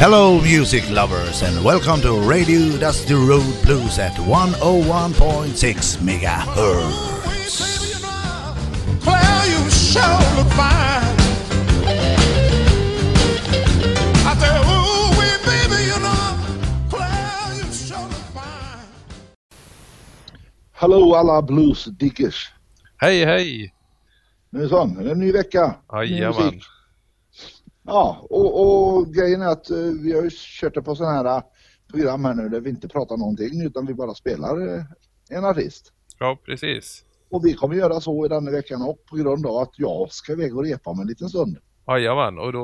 Hello, music lovers, and welcome to Radio Dusty Road Blues at 101.6 megahertz. Claire, you sure look fine. I said, ooh, wee, baby, you know, Claire, you sure look fine. Hallå alla bluesdiggers. Hej hej! Nu är det sån, är det en ny vecka. ny Jajamän. Ja, och, och grejen är att eh, vi har ju kört det på sådana här eh, program här nu där vi inte pratar någonting utan vi bara spelar eh, en artist. Ja, precis. Och vi kommer göra så i denna veckan och på grund av att jag ska iväg och repa om en liten stund. Jajamän, och då,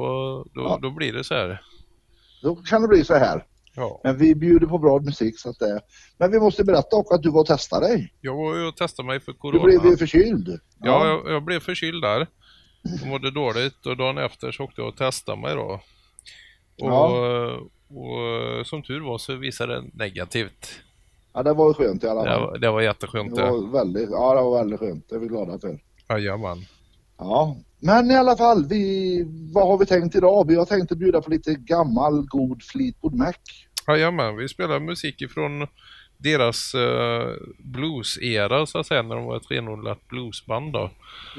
då, Ja. då blir det så här. Då kan det bli så här. Ja. Men vi bjuder på bra musik så att det... Men vi måste berätta också att du var och testade dig. Jag var och testade mig för Du corona. blev ju förkyld. Ja, jag, jag blev förkyld där. Och mådde dåligt och dagen efter så åkte jag och testade mig då. Och, Ja. och som tur var så visade det negativt. ja, det var ju skönt i alla Det fall. var, det var jätteskönt Det det. var väldigt, ja, det var väldigt skönt. Det är vi glada för. Jajamän. Ja, men i alla fall, vi, vad har vi tänkt idag? Vi har tänkt att bjuda på lite gammal god Fleetwood Mac. Jajamän, vi spelar musik ifrån deras uh, blues-era så att säga, när de var ett renodlat bluesband då.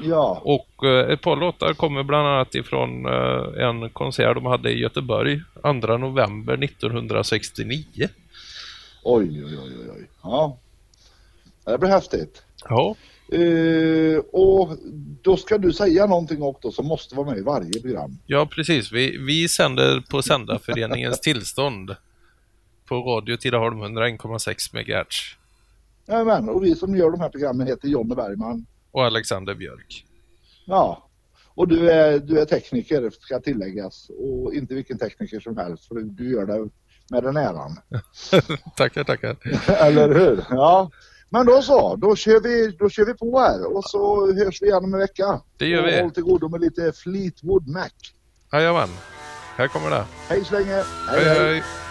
Ja, Och eh, ett par låtar kommer bland annat ifrån eh, en konsert de hade i Göteborg 2 november 1969. oj, oj, oj, oj. Ja, det blir häftigt. Ja, Eh, och då ska du säga någonting också som måste vara med i varje program. ja precis. Vi, vi sänder på Sändarföreningens tillstånd på Radio Tidaholm 101,6 MHz Jajamän, och vi som gör de här programmen heter Jonny Bergman. och Alexander Björk. Ja, och du är, du är tekniker ska tilläggas och inte vilken tekniker som helst för du gör det med den äran. tackar, tackar. Eller hur? Ja. Men då så, då kör, vi, då kör vi på här och så hörs vi igen om en vecka. Det gör och vi. Håll till godo med lite Fleetwood Mac. Jajamän, här kommer det. Hej så länge. Hej, hej. Thank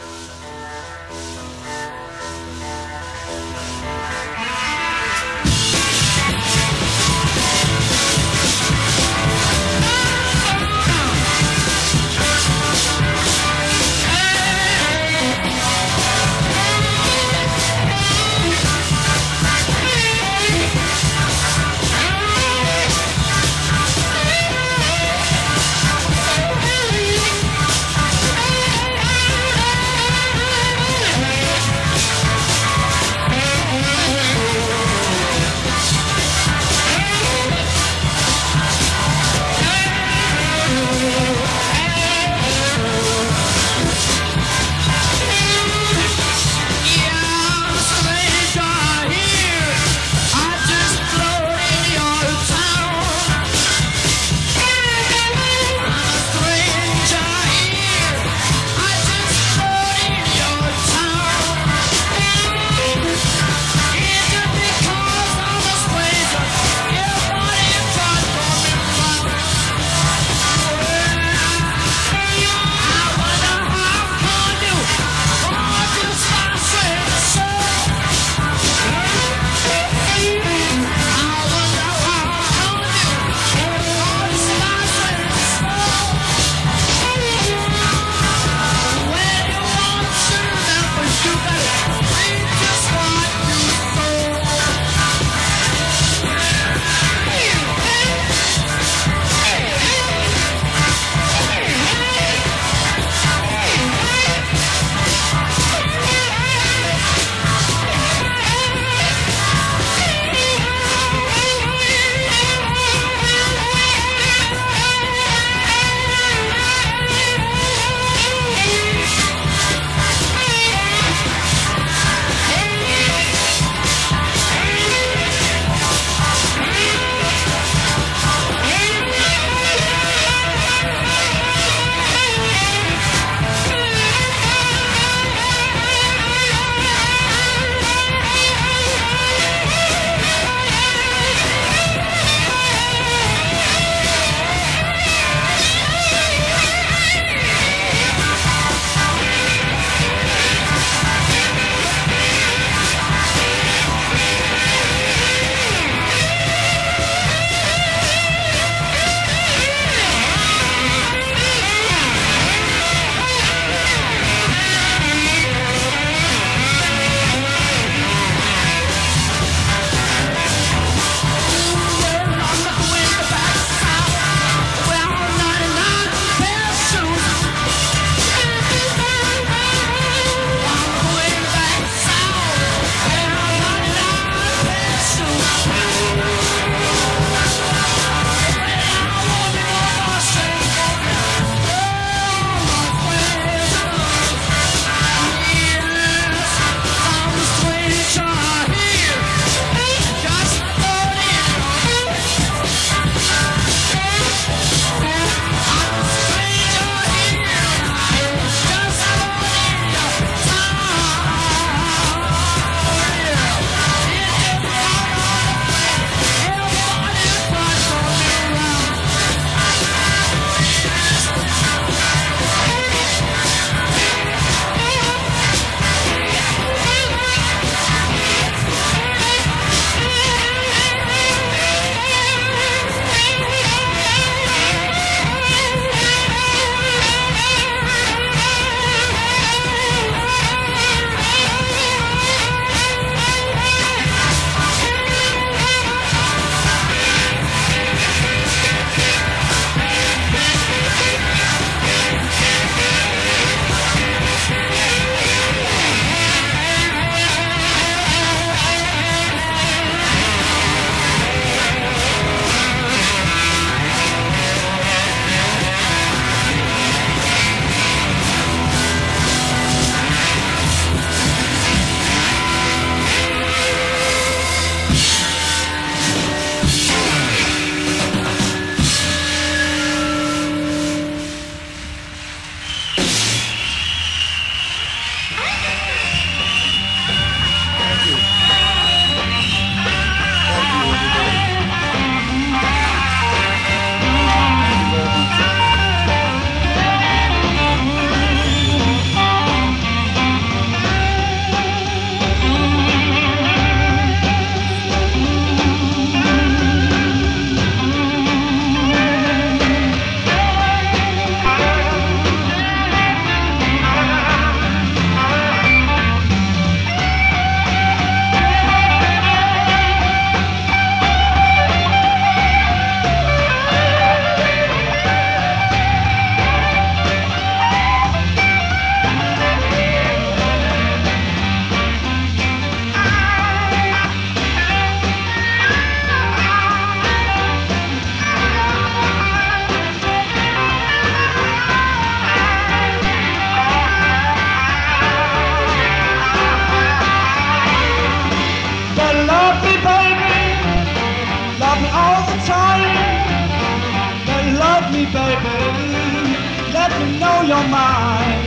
on your mind.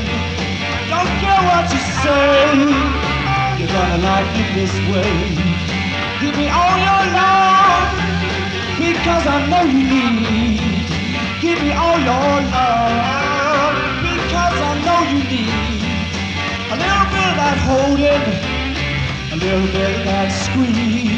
Don't care what you say. You're gonna like it this way. Give me all your love because I know you need. Give me all your love because I know you need. A little bit of that holding, a little bit of that squeeze.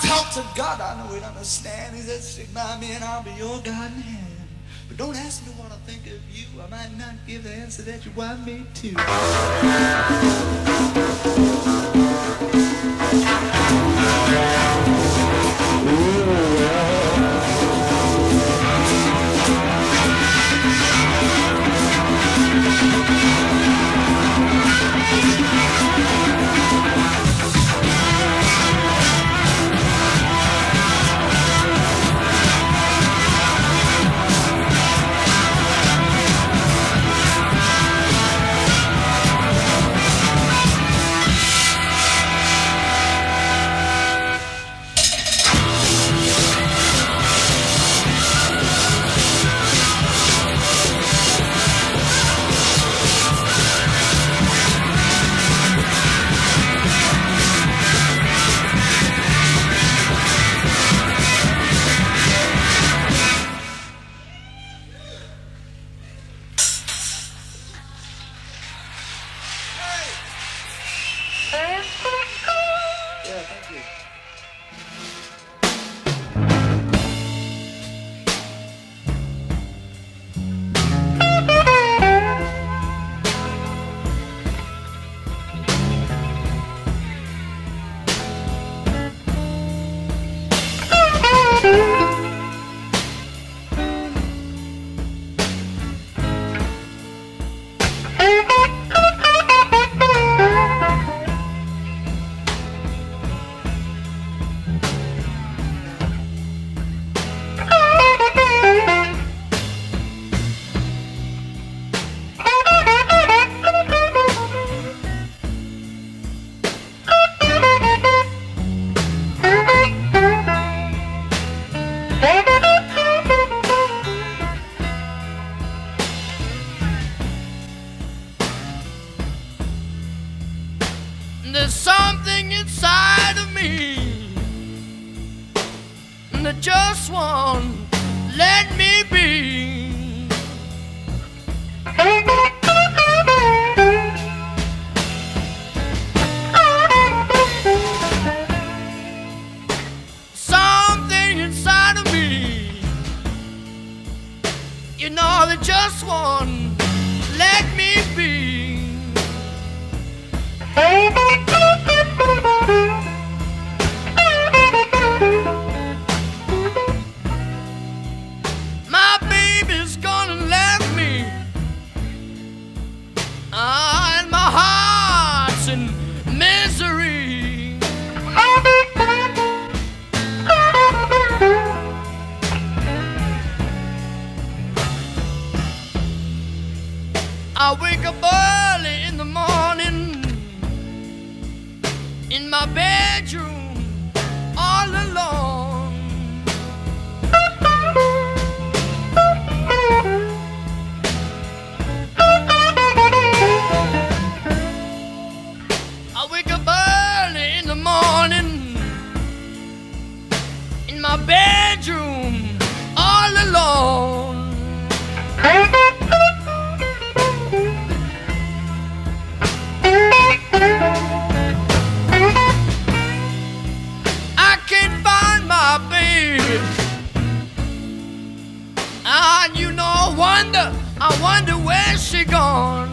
Talk to God, I know He'd understand. He said, Stick by me and I'll be your guiding hand. But don't ask me what I think of you. I might not give the answer that you want me to. Wonder, I wonder where she gone. Gone.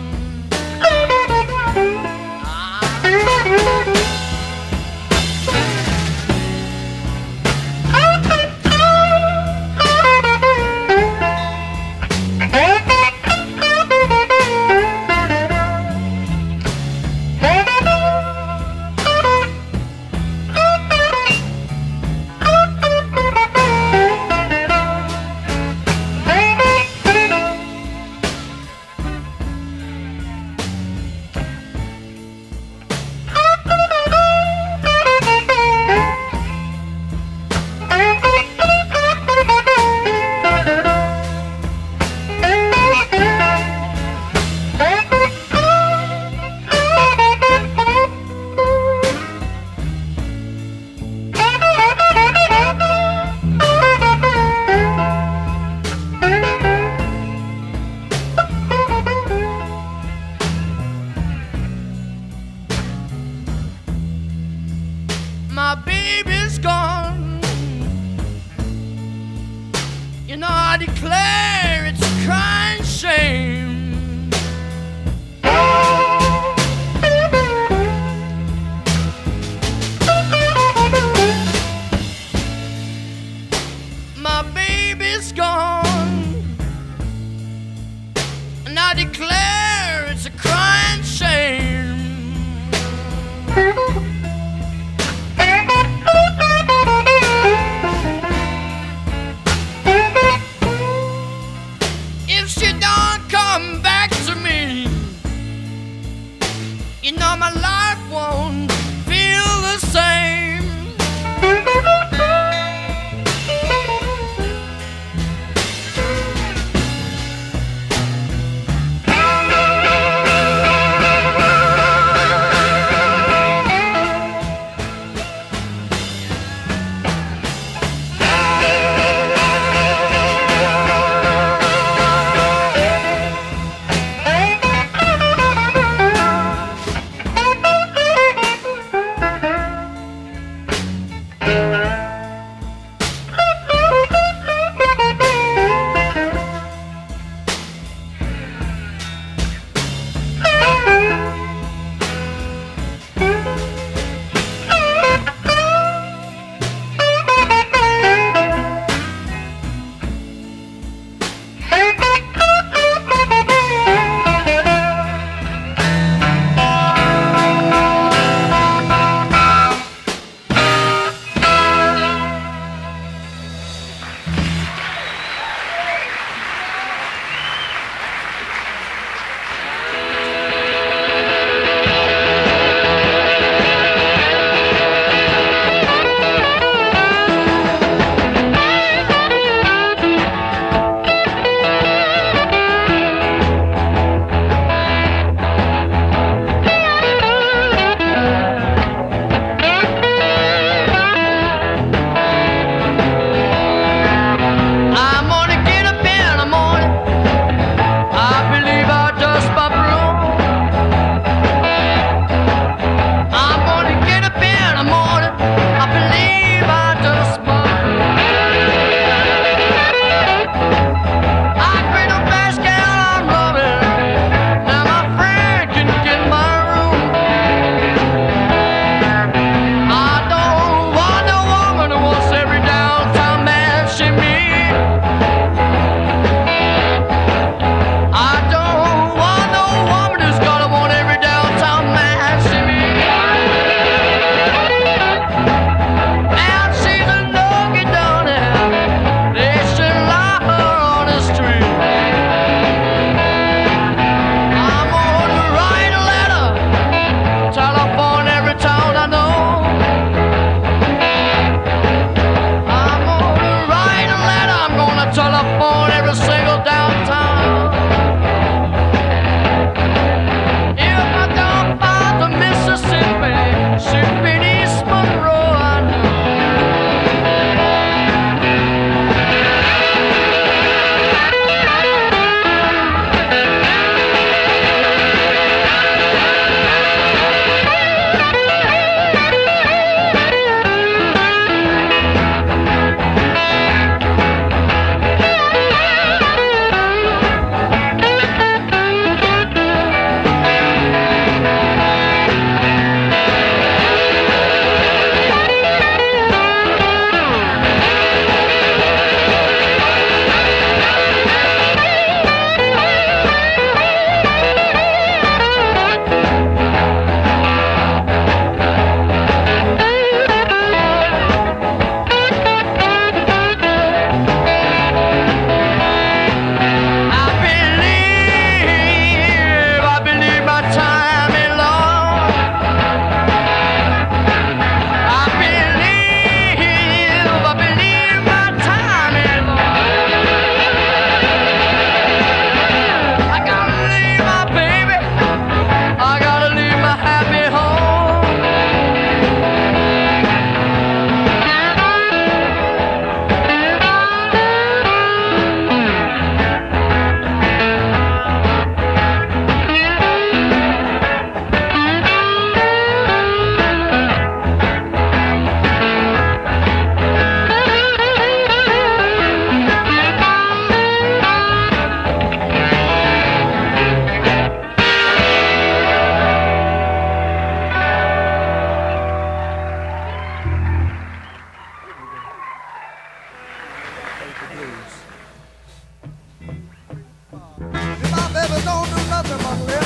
among them.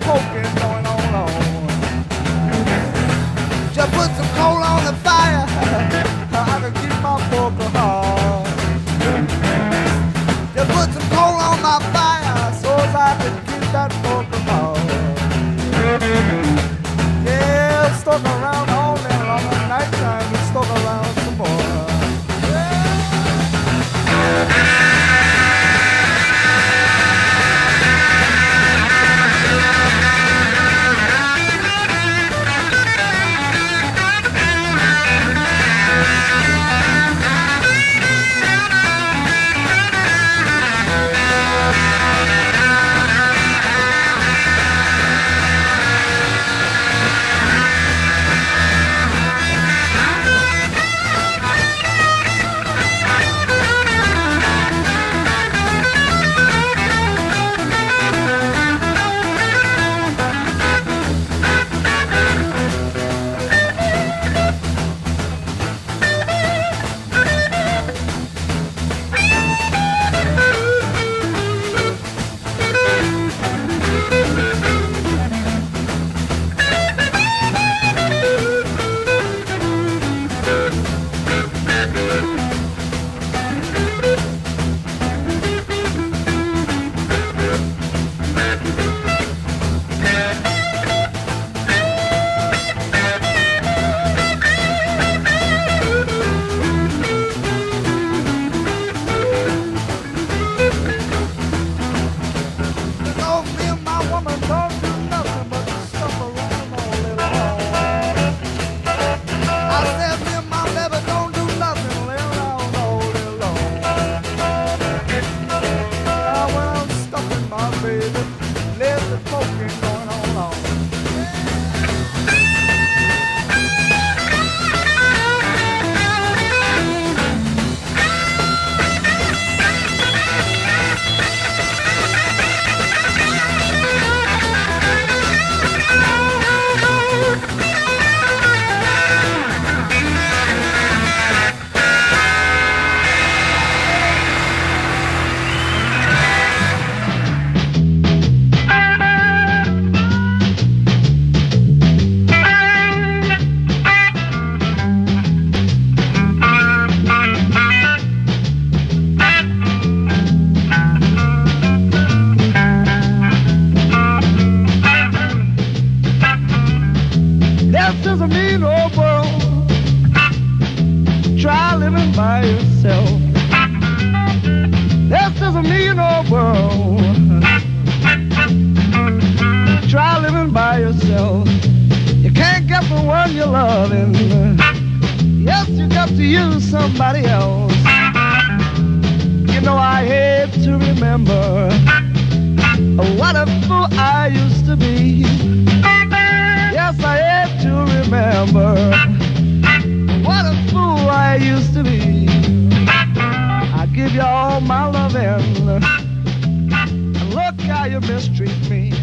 poking. a mean old world. Try living by yourself. This is a mean old world. Try living by yourself. You can't get the one you're loving. Yes, you got to use somebody else. You know I hate to remember what a fool I used to be. Yes, I am to remember what a fool I used to be. I give you all my loving. And look how you mistreat me.